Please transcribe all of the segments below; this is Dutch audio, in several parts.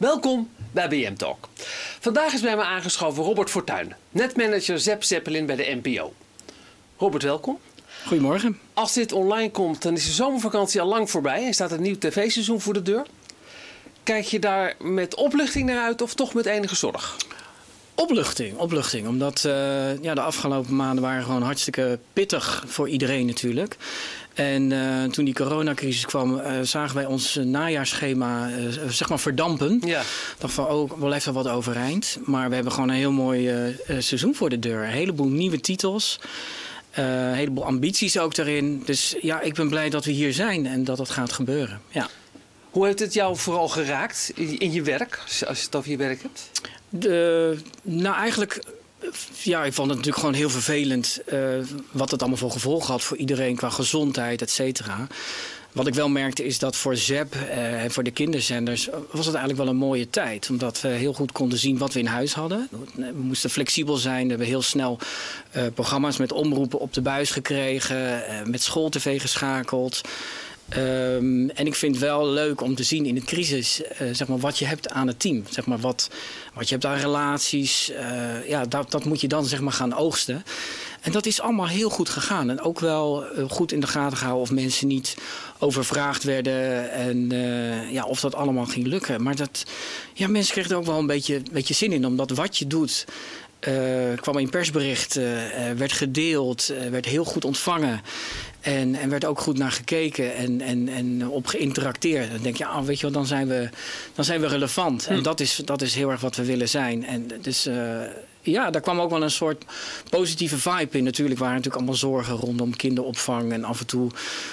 Welkom bij BM Talk. Vandaag is bij me aangeschoven Robert Fortuyn, netmanager Zep Zeppelin bij de NPO. Robert, welkom. Goedemorgen. Als dit online komt, dan is de zomervakantie al lang voorbij en staat een nieuw tv-seizoen voor de deur. Kijk je daar met opluchting naar uit of toch met enige zorg? Opluchting, opluchting. Omdat uh, ja, de afgelopen maanden waren gewoon hartstikke pittig voor iedereen natuurlijk. En uh, toen die coronacrisis kwam, uh, zagen wij ons najaarsschema zeg maar verdampen. Ja. dacht van, oh, wel even wat overeind. Maar we hebben gewoon een heel mooi seizoen voor de deur. Een heleboel nieuwe titels. een heleboel ambities ook daarin. Dus ja, ik ben blij dat we hier zijn en dat het gaat gebeuren. Ja. Hoe heeft het jou vooral geraakt in je werk, als je het over je werk hebt? De, nou, eigenlijk ja, ik vond het natuurlijk gewoon heel vervelend uh, wat het allemaal voor gevolgen had voor iedereen qua gezondheid, et cetera. Wat ik wel merkte is dat voor ZEP en uh, voor de kinderzenders was het eigenlijk wel een mooie tijd. Omdat we heel goed konden zien wat we in huis hadden. We moesten flexibel zijn. We hebben heel snel programma's met omroepen op de buis gekregen. met schooltv geschakeld. Um, en ik vind wel leuk om te zien in de crisis uh, zeg maar, wat je hebt aan het team. Zeg maar, wat, wat je hebt aan relaties. Uh, ja, dat, dat moet je dan zeg maar, gaan oogsten. En dat is allemaal heel goed gegaan. En ook wel uh, goed in de gaten gehouden of mensen niet overvraagd werden. En ja, of dat allemaal ging lukken. Maar dat, ja, mensen kregen er ook wel een beetje, beetje zin in. Omdat wat je doet, uh, kwam in persberichten, uh, werd gedeeld, uh, werd heel goed ontvangen. En, en werd ook goed naar gekeken en, en, en op geïnteracteerd. Dan denk je, ah, weet je wel, dan zijn we, dan zijn we relevant. Hm. En dat is, dat is heel erg wat we willen zijn. En dus ja, daar kwam ook wel een soort positieve vibe in. Natuurlijk waren natuurlijk allemaal zorgen rondom kinderopvang. En af en toe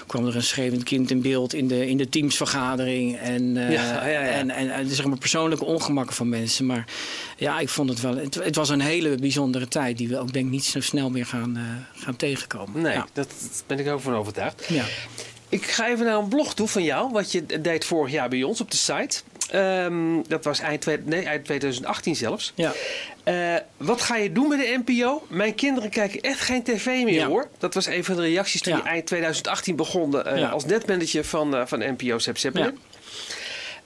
kwam er een schreeuwend kind in beeld in de, in de teamsvergadering. En, uh, ja, ja, ja. en, en, en zeg maar persoonlijke ongemakken van mensen. Maar ja, ik vond het wel. Het, het, was een hele bijzondere tijd die we ook denk ik niet zo snel meer gaan, uh, gaan tegenkomen. Nee, dat ben ik ook van overtuigd. Ja. Ik ga even naar een blog toe van jou, wat je deed vorig jaar bij ons op de site. Um, dat was eind, nee, eind 2018 zelfs. Ja. Uh, wat ga je doen met de NPO? Mijn kinderen kijken echt geen tv meer ja. hoor. Dat was een van de reacties toen ja. je eind 2018 begon uh, ja. als netmanager van, uh, van NPO Zep Zeppelin.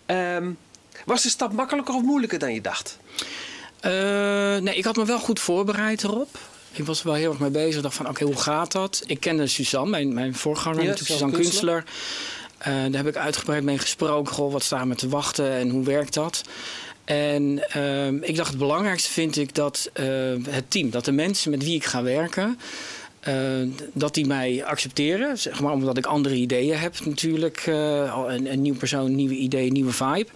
Um, was de stap makkelijker of moeilijker dan je dacht? nee, ik had me wel goed voorbereid erop. Ik was er wel heel erg mee bezig. Ik dacht van, oké, okay, hoe gaat dat? Ik kende Suzanne, mijn, mijn voorganger, ja, Suzanne Kunstler. Daar heb ik uitgebreid mee gesproken. Goh, wat staan we te wachten en hoe werkt dat? En uh, ik dacht, het belangrijkste vind ik dat uh, het team, dat de mensen met wie ik ga werken, uh, dat die mij accepteren. Zeg maar, omdat ik andere ideeën heb natuurlijk. een, een nieuw persoon, nieuwe ideeën, nieuwe vibe.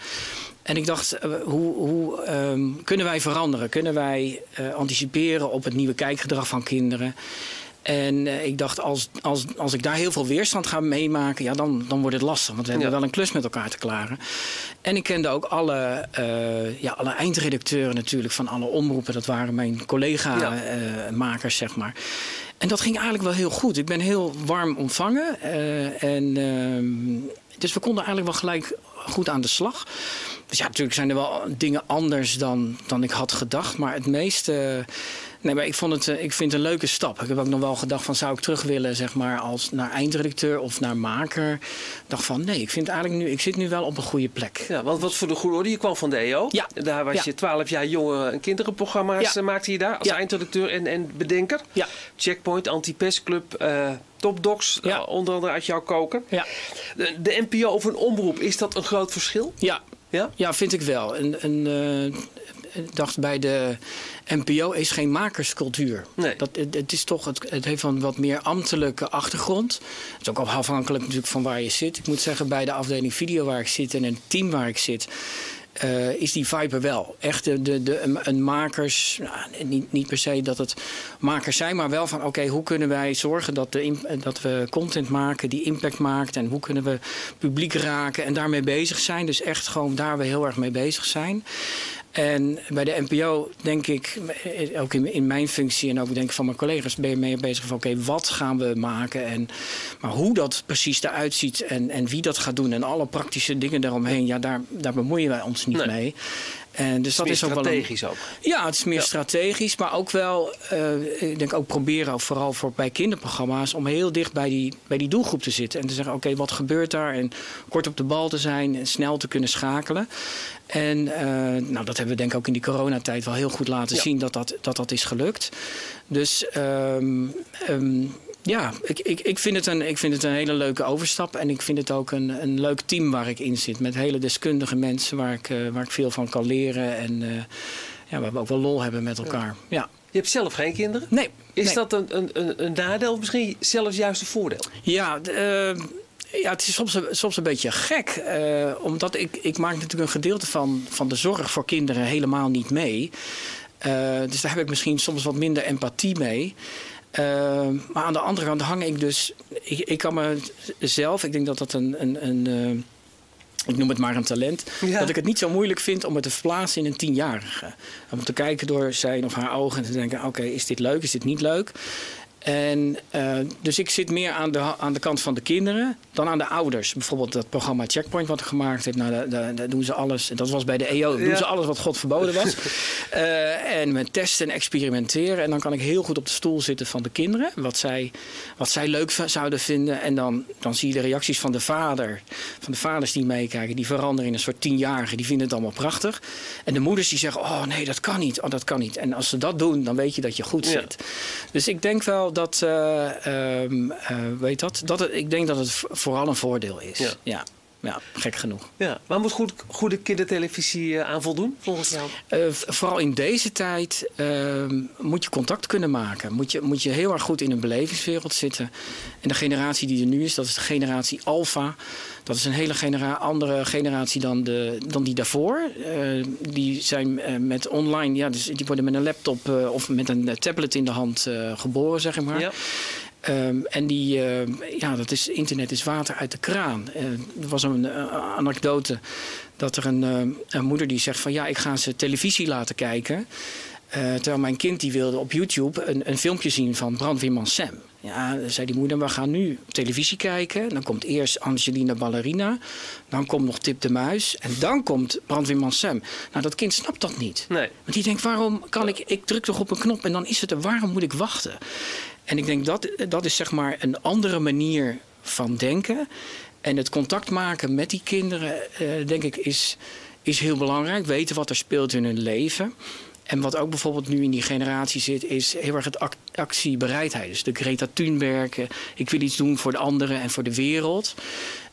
En ik dacht, hoe, hoe um, kunnen wij veranderen? Kunnen wij anticiperen op het nieuwe kijkgedrag van kinderen? En uh, ik dacht, als, als, als ik daar heel veel weerstand ga meemaken, ja, dan, dan wordt het lastig. Want we hebben wel een klus met elkaar te klaren. En ik kende ook alle, uh, ja, alle eindredacteuren natuurlijk van alle omroepen. Dat waren mijn collega-makers, ja. zeg maar. En dat ging eigenlijk wel heel goed. Ik ben heel warm ontvangen. en, ehm, dus we konden eigenlijk wel gelijk goed aan de slag. Dus ja, natuurlijk zijn er wel dingen anders dan, dan ik had gedacht. Maar het meeste Nee, maar ik, vond het, ik vind het een leuke stap. Ik heb ook nog wel gedacht van zou ik terug willen zeg maar, als naar eindredacteur of naar maker. Ik dacht van nee, ik vind eigenlijk nu, ik zit nu wel op een goede plek. Ja, want wat voor de goede orde, je kwam van de EO. Ja. Daar was ja. je twaalf jaar jonge en kinderenprogramma's ja. maakte je daar als ja. eindredacteur en, en bedenker. Ja. Checkpoint, Anti-Pestclub, uh, Topdocs, ja. uh, onder andere uit jouw koken. Ja. De, de NPO of een omroep, is dat een groot verschil? Ja, ja? ja vind ik wel. En, en uh, dacht bij de NPO is geen makerscultuur. Nee. Dat, het, het, is toch, het, het heeft een wat meer ambtelijke achtergrond. Het is ook afhankelijk natuurlijk van waar je zit. Ik moet zeggen, bij de afdeling video waar ik zit en het team waar ik zit. Uh, is die vibe wel. Echt de, de, de, een makers, nou, niet, niet per se dat het makers zijn, maar wel van oké, okay, hoe kunnen wij zorgen dat, de, dat we content maken die impact maakt en hoe kunnen we publiek raken en daarmee bezig zijn. Dus echt gewoon daar we heel erg mee bezig zijn. En bij de NPO denk ik, ook in, in mijn functie en ook denk ik van mijn collega's, ben je mee bezig van oké, okay, wat gaan we maken? En, maar hoe dat precies eruit ziet en, en wie dat gaat doen en alle praktische dingen daaromheen, ja, daar, daar bemoeien wij ons niet nee. mee. En dus dat is ook strategisch wel een, ook. Ja, het is meer strategisch, maar ook wel, uh, ik denk ook proberen, vooral voor bij kinderprogramma's, om heel dicht bij die, bij die doelgroep te zitten. En te zeggen, oké, wat gebeurt daar? En kort op de bal te zijn en snel te kunnen schakelen. En uh, nou, dat hebben we denk ik ook in die coronatijd wel heel goed laten zien dat dat, dat dat is gelukt. Dus um, um, ja, ik, ik, ik, vind het een, ik vind het een hele leuke overstap. En ik vind het ook een, een leuk team waar ik in zit. Met hele deskundige mensen waar ik, uh, waar ik veel van kan leren. En uh, ja, waar we ook wel lol hebben met elkaar. Ja. Je hebt zelf geen kinderen? Nee. Is dat een, een, een nadeel of misschien zelfs juist een voordeel? Ja, uh, ja, het is soms, soms een beetje gek. Uh, omdat ik, ik maak natuurlijk een gedeelte van, van de zorg voor kinderen helemaal niet mee. Uh, dus daar heb ik misschien soms wat minder empathie mee. Uh, maar aan de andere kant hang ik dus. Ik, ik kan mezelf, ik denk dat dat een. een, een ik noem het maar een talent. Ja. Dat ik het niet zo moeilijk vind om het te verplaatsen in een tienjarige. Om te kijken door zijn of haar ogen en te denken: oké, is dit leuk, is dit niet leuk? En, uh, dus ik zit meer aan de, aan de kant van de kinderen dan aan de ouders. Bijvoorbeeld dat programma Checkpoint wat ik gemaakt heb. Nou, daar, doen ze alles. Dat was bij de EO. Doen ze alles wat God verboden was. uh, en met testen en experimenteren. En dan kan ik heel goed op de stoel zitten van de kinderen. Wat zij, wat zij leuk zouden vinden. En dan, dan zie je de reacties van de vader. Van de vaders die meekijken. Die veranderen in een soort tienjarige. Die vinden het allemaal prachtig. En de moeders die zeggen, oh nee, dat kan niet. Oh, dat kan niet. En als ze dat doen, dan weet je dat je goed zit. Dus ik denk wel dat, uh, um, uh, weet dat, dat het, ik denk dat het vooral een voordeel is. Ja. ja. Ja gek genoeg. Ja. Waar moet goed, goede kindertelevisie uh, aan voldoen, volgens jou? vooral in deze tijd ehm, moet je contact kunnen maken. Moet je, moet je heel erg goed in een belevingswereld zitten. En de generatie die er nu is, dat is de generatie Alpha. Dat is een hele genera andere generatie dan, de, dan die daarvoor. Uh, die zijn met online, ja, dus die worden met een laptop of met een tablet in de hand geboren, zeg maar. Ja. Um, en die, ja, dat is, internet is water uit de kraan. er was een anekdote dat er een, een moeder die zegt van ja, ik ga ze televisie laten kijken. terwijl mijn kind die wilde op YouTube een, een filmpje zien van brandweerman Sam. Ja, zei die moeder, we gaan nu televisie kijken. Dan komt eerst Angelina Ballerina. Dan komt nog Tip de Muis. En dan komt Brandweerman Sam. Nou, dat kind snapt dat niet. Nee. Want die denkt, waarom kan ik... Ik druk toch op een knop en dan is het er. Waarom moet ik wachten? En ik denk, dat, dat is zeg maar een andere manier van denken. En het contact maken met die kinderen, eh, denk ik, is, is heel belangrijk. Weten wat er speelt in hun leven. En wat ook bijvoorbeeld nu in die generatie zit, is heel erg het actiebereidheid. Dus de Greta Thunberg, eh, ik wil iets doen voor de anderen en voor de wereld.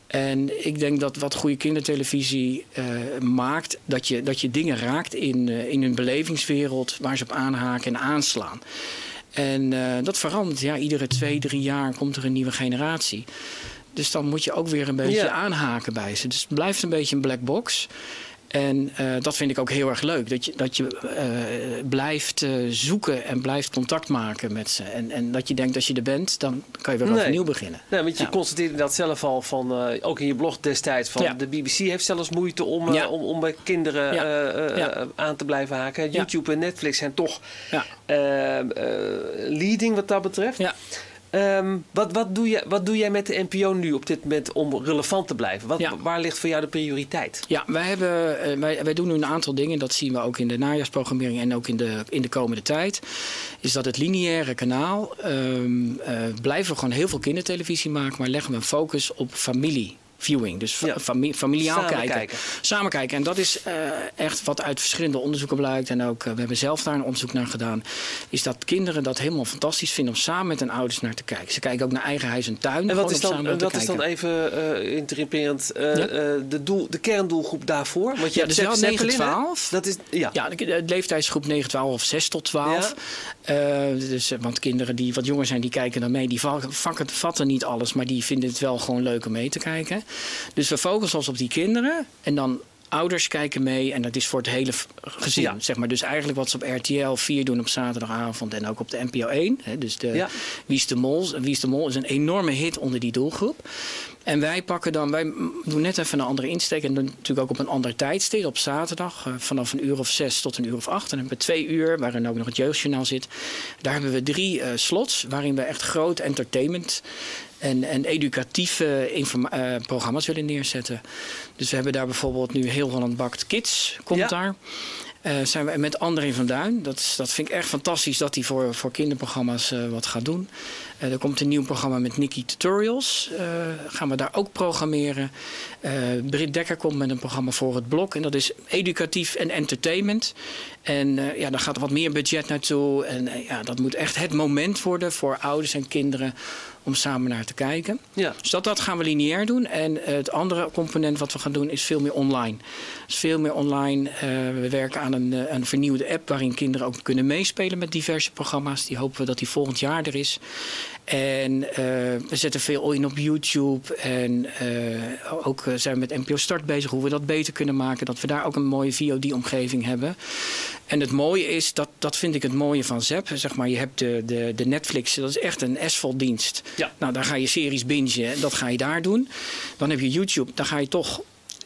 En ik denk dat wat goede kindertelevisie uh, maakt, dat je, dat je dingen raakt in, in hun belevingswereld waar ze op aanhaken en aanslaan. En uh, dat verandert. Ja, iedere twee, drie jaar komt er een nieuwe generatie. Dus dan moet je ook weer een beetje ja. aanhaken bij ze. Dus het blijft een beetje een black box. En uh, dat vind ik ook heel erg leuk. Dat je, dat je uh, blijft uh, zoeken en blijft contact maken met ze. En, en dat je denkt als je er bent, dan kan je weer nee. opnieuw beginnen. Nee, want je ja. constateerde dat zelf al van, ook in je blog destijds, van ja. de BBC heeft zelfs moeite om, ja. om, om bij kinderen aan te blijven haken. YouTube en Netflix zijn toch leading wat dat betreft. Ja. Um, wat, wat, doe je, wat doe jij met de NPO nu op dit moment om relevant te blijven? Wat, ja. Waar ligt voor jou de prioriteit? Ja, wij, hebben, uh, wij, wij doen nu een aantal dingen. Dat zien we ook in de najaarsprogrammering en ook in de, in de komende tijd. Is dat het lineaire kanaal um, uh, blijven we gewoon heel veel kindertelevisie maken, maar leggen we een focus op familie viewing. Dus ja. fami familiaal Samen kijken. kijken. Samen kijken. En dat is uh, echt wat uit verschillende onderzoeken blijkt. En ook, uh, we hebben zelf daar een onderzoek naar gedaan. Is dat kinderen dat helemaal fantastisch vinden om samen met hun ouders naar te kijken. Ze kijken ook naar eigen huis en tuin. En wat is dan, en wat is dan even uh, ja? de, doel, de kerndoelgroep daarvoor? Want je ja, dus wel 9 12. Dat is, ja. ja, de, de leeftijdsgroep 9 12 of 6 tot 12. Ja. dus, want kinderen die wat jonger zijn, die kijken dan mee. Die vakken, vatten niet alles, maar die vinden het wel gewoon leuk om mee te kijken. Dus we focussen ons op die kinderen. En dan ouders kijken mee en dat is voor het hele gezin. Ja. Zeg maar. Dus eigenlijk wat ze op RTL 4 doen op zaterdagavond en ook op de NPO 1. Hè, dus de ja. Wie is de Mol? Wie is de Mol is een enorme hit onder die doelgroep. En wij pakken dan, wij doen net even een andere insteek. En dan natuurlijk ook op een ander tijdstip, op zaterdag. Uh, vanaf een uur of zes tot een uur of acht. En dan hebben we twee uur, waarin ook nog het jeugdjournaal zit. Daar hebben we drie uh, slots, waarin we echt groot entertainment en, en educatieve programma's willen neerzetten. Dus we hebben daar bijvoorbeeld nu Heel Holland Bakt Kids, komt daar. Uh, zijn we met André van Duin. Dat, dat vind ik echt fantastisch dat hij voor, voor kinderprogramma's uh, wat gaat doen. Uh, er komt een nieuw programma met Nikki Tutorials. gaan we daar ook programmeren. Britt Dekker komt met een programma voor het blok. En dat is educatief en entertainment. En ja, daar gaat wat meer budget naartoe. En ja, dat moet echt het moment worden voor ouders en kinderen om samen naar te kijken. Ja. Dus dat, dat gaan we lineair doen. En het andere component wat we gaan doen is veel meer online. Dus veel meer online. Uh, we werken aan een, uh, een vernieuwde app waarin kinderen ook kunnen meespelen met diverse programma's. Die hopen we dat die volgend jaar er is. En uh, we zetten veel in op YouTube. En ook zijn we met NPO Start bezig hoe we dat beter kunnen maken. Dat we daar ook een mooie VOD-omgeving hebben. En het mooie is, dat, dat vind ik het mooie van ZEP. Zeg maar, je hebt de, de, de Netflix, dat is echt een S-dienst. Ja. Nou, daar ga je series bingen, dat ga je daar doen. Dan heb je YouTube, daar ga je toch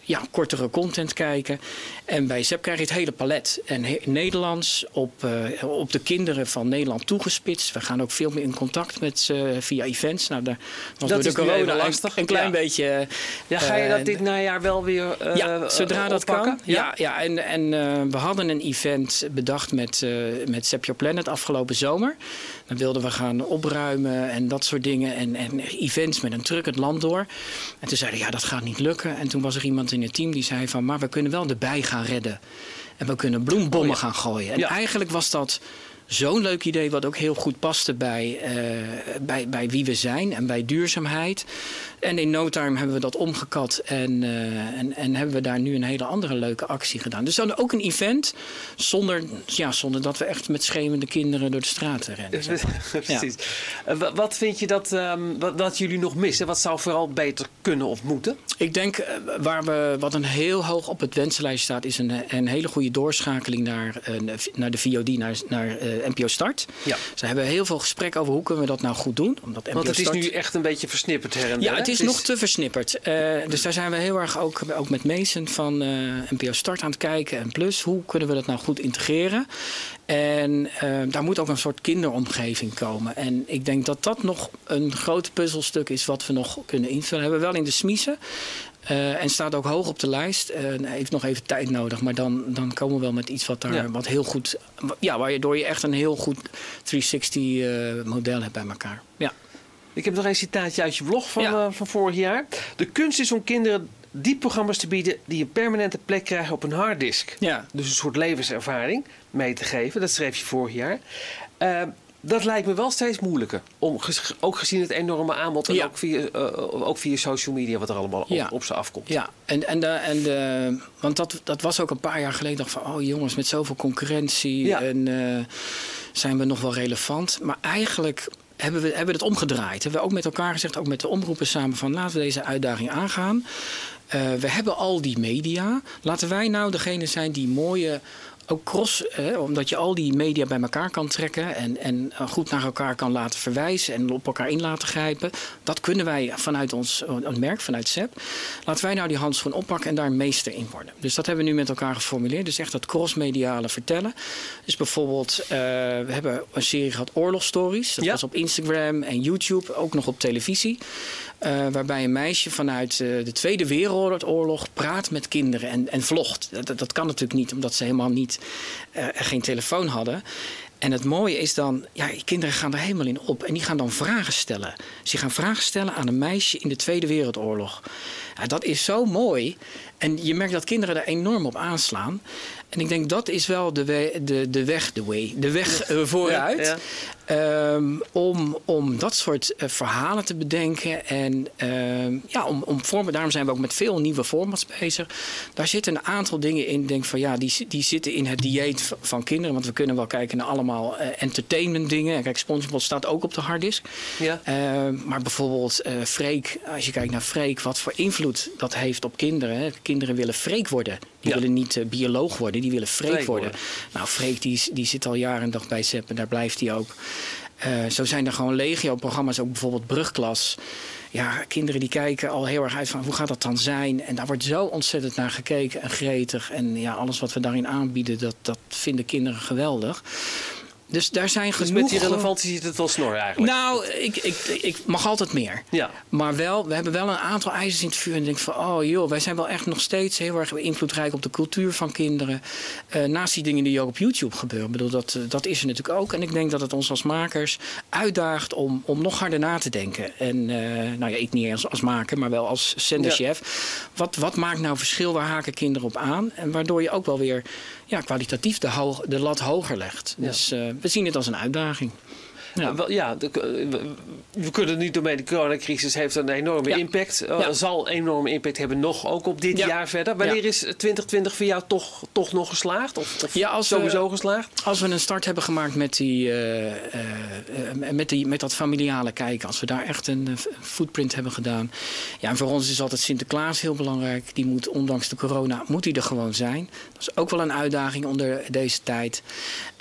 ja, kortere content kijken. En bij ZEP krijg je het hele palet. En Nederlands op, uh, op de kinderen van Nederland toegespitst. We gaan ook veel meer in contact met uh, via events. Nou, daar was dat door de corona lastig. Een klein ja. beetje. Ja, ga je dat dit najaar wel weer Ja, zodra dat kan. Ja, ja, en, en we hadden een event bedacht met, met Zep Your Planet afgelopen zomer. Dan wilden we gaan opruimen en dat soort dingen. En, en events met een truck het land door. En toen zeiden ja, dat gaat niet lukken. En toen was er iemand in het team die zei van... maar we kunnen wel de bij gaan redden. En we kunnen bloembommen oh gaan gooien. En eigenlijk was dat zo'n leuk idee, wat ook heel goed paste bij, uh, bij, bij wie we zijn en bij duurzaamheid. En in no time hebben we dat omgekat en, uh, en, en hebben we daar nu een hele andere leuke actie gedaan. Dus dan ook een event zonder, ja, zonder dat we echt met schreeuwende kinderen door de straten rennen. Precies. Ja. Wat vind je dat, um, wat, wat, jullie nog missen? Wat zou vooral beter kunnen of moeten? Ik denk waar we, wat een heel hoog op het wensenlijst staat, is een, een hele goede doorschakeling naar, naar de VOD, naar, naar NPO Start. Ja. Ze hebben heel veel gesprek over hoe kunnen we dat nou goed doen. Omdat NPO Want het is nu echt een beetje versnipperd her en Ja, het is nog te versnipperd. Uh, dus daar zijn we heel erg ook, ook met Mason van eh, NPO Start aan het kijken. En plus, hoe kunnen we dat nou goed integreren? En uh, daar moet ook een soort kinderomgeving komen. En ik denk dat dat nog een groot puzzelstuk is wat we nog kunnen invullen. We hebben wel in de smiezen. Uh, en staat ook hoog op de lijst. Uh, heeft nog even tijd nodig, maar dan, dan komen we wel met iets wat daar wat heel goed. Ja, waardoor je echt een heel goed 360 uh, model hebt bij elkaar. Ja. Ik heb nog een citaatje uit je blog van, ja. van vorig jaar. De kunst is om kinderen die programma's te bieden die een permanente plek krijgen op een harddisk. Ja. Dus een soort levenservaring mee te geven. Dat schreef je vorig jaar. Uh, dat lijkt me wel steeds moeilijker. Om, ook gezien het enorme aanbod en ook, via, uh, ook via social media wat er allemaal op, op, ze afkomt. Ja, en, en, de, en de, want dat, dat was ook een paar jaar geleden. dacht van, oh jongens, met zoveel concurrentie ja. en, uh, zijn we nog wel relevant. Maar eigenlijk hebben we, hebben we het omgedraaid. Hebben we ook met elkaar gezegd, ook met de omroepen samen, van laten we deze uitdaging aangaan. Uh, we hebben al die media. Laten wij nou degene zijn die mooie ook cross, omdat je al die media bij elkaar kan trekken en, en eh, goed naar elkaar kan laten verwijzen en op elkaar in laten grijpen. Dat kunnen wij vanuit ons merk, vanuit SEP. Laten wij nou die handschoen oppakken en daar meester in worden. Dus dat hebben we nu met elkaar geformuleerd. Dus echt dat cross-mediale vertellen. Dus bijvoorbeeld, uh, we hebben een serie gehad Oorlogstories. Dat was op Instagram en YouTube, ook nog op televisie. Uh, waarbij een meisje vanuit uh, de Tweede Wereldoorlog praat met kinderen en, en. Dat, dat, kan natuurlijk niet, omdat ze helemaal niet uh, geen telefoon hadden. En het mooie is dan, ja, kinderen gaan er helemaal in op. En die gaan dan vragen stellen. Ze gaan vragen stellen aan een meisje in de Tweede Wereldoorlog. Ja, dat is zo mooi. En je merkt dat kinderen er enorm op aanslaan. En ik denk dat is wel de, we, de, de weg, de way, de weg uh, vooruit. Ja. Um, om, om dat soort uh, verhalen te bedenken. En uh, ja, om, om vormen, daarom zijn we ook met veel nieuwe formats bezig. Daar zitten een aantal dingen in. Ik denk van ja, die, die zitten in het dieet van kinderen. Want we kunnen wel kijken naar allemaal uh, entertainment dingen. Kijk, SpongeBob staat ook op de harddisk. Ja. Ehm, maar bijvoorbeeld Freek, als je kijkt naar Freek, wat voor invloed dat heeft op kinderen. Hè. Kinderen willen Freek worden. Die willen niet bioloog worden, die willen Freek worden. worden. Nou, Freek die, die zit al jaren en dag bij SEP en daar blijft hij ook. Uh, zo zijn er gewoon legio-programma's, ook bijvoorbeeld Brugklas. Ja, kinderen die kijken al heel erg uit van hoe gaat dat dan zijn? En daar wordt zo ontzettend naar gekeken en gretig. En ja, alles wat we daarin aanbieden, dat, dat vinden kinderen geweldig. Dus daar zijn dus genoeg... met die relevantie zit het wel snor eigenlijk? Nou, ik, ik, ik mag altijd meer. Ja. Maar wel, we hebben wel een aantal eisen in het vuur. En ik denk van, oh joh, wij zijn wel echt nog steeds heel erg invloedrijk op de cultuur van kinderen. Uh, naast die dingen die ook op YouTube gebeuren. Ik bedoel, dat, eh, dat is er natuurlijk ook. En ik denk dat het ons als makers uitdaagt om, om nog harder na te denken. En uh, nou ja, ik niet als, als maker, maar wel als zenderchef. Ja. Wat, wat maakt nou verschil? Waar haken kinderen op aan? En waardoor je ook wel weer ja, kwalitatief de, hoog, de lat hoger legt. Ja. Dus uh, we zien het als een uitdaging. Ja, wel, ja de, we kunnen niet doorheen. De coronacrisis heeft een enorme ja. impact. Ja. Zal een enorme impact hebben nog ook op dit jaar verder. Wanneer is 2020 voor jou toch, toch nog geslaagd? Of, of ja, als sowieso we, geslaagd? Als we een start hebben gemaakt met, die, uh, met, die, met dat familiale kijken. Als we daar echt een footprint hebben gedaan. Ja, en voor ons is altijd Sinterklaas heel belangrijk. Die moet, ondanks de corona, moet die er gewoon zijn. Dat is ook wel een uitdaging onder deze tijd.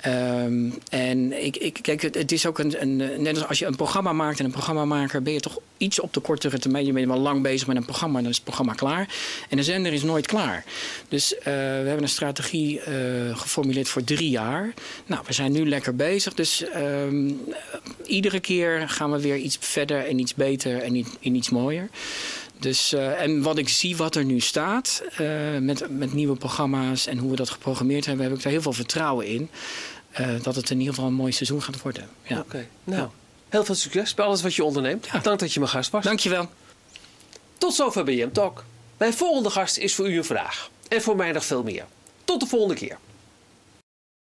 Um, en ik, ik, kijk, het, het is ook een, een, net als als je een programma maakt en een programmamaker, ben je toch iets op de kortere termijn. Je bent wel lang bezig met een programma, dan is het programma klaar. En de zender is nooit klaar. Dus uh, we hebben een strategie uh, geformuleerd voor drie jaar. Nou, we zijn nu lekker bezig. Dus um, iedere keer gaan we weer iets verder en iets beter en, en iets mooier. Dus, en wat ik zie wat er nu staat met, met nieuwe programma's en hoe we dat geprogrammeerd hebben, heb ik daar heel veel vertrouwen in. Uh, dat het in ieder geval een mooi seizoen gaat worden. Ja. Oké, okay. nou, ja. heel veel succes bij alles wat je onderneemt. Ja. Dank dat je mijn gast was. Dankjewel. Tot zover BM Talk. Mijn volgende gast is voor u een vraag. En voor mij nog veel meer. Tot de volgende keer.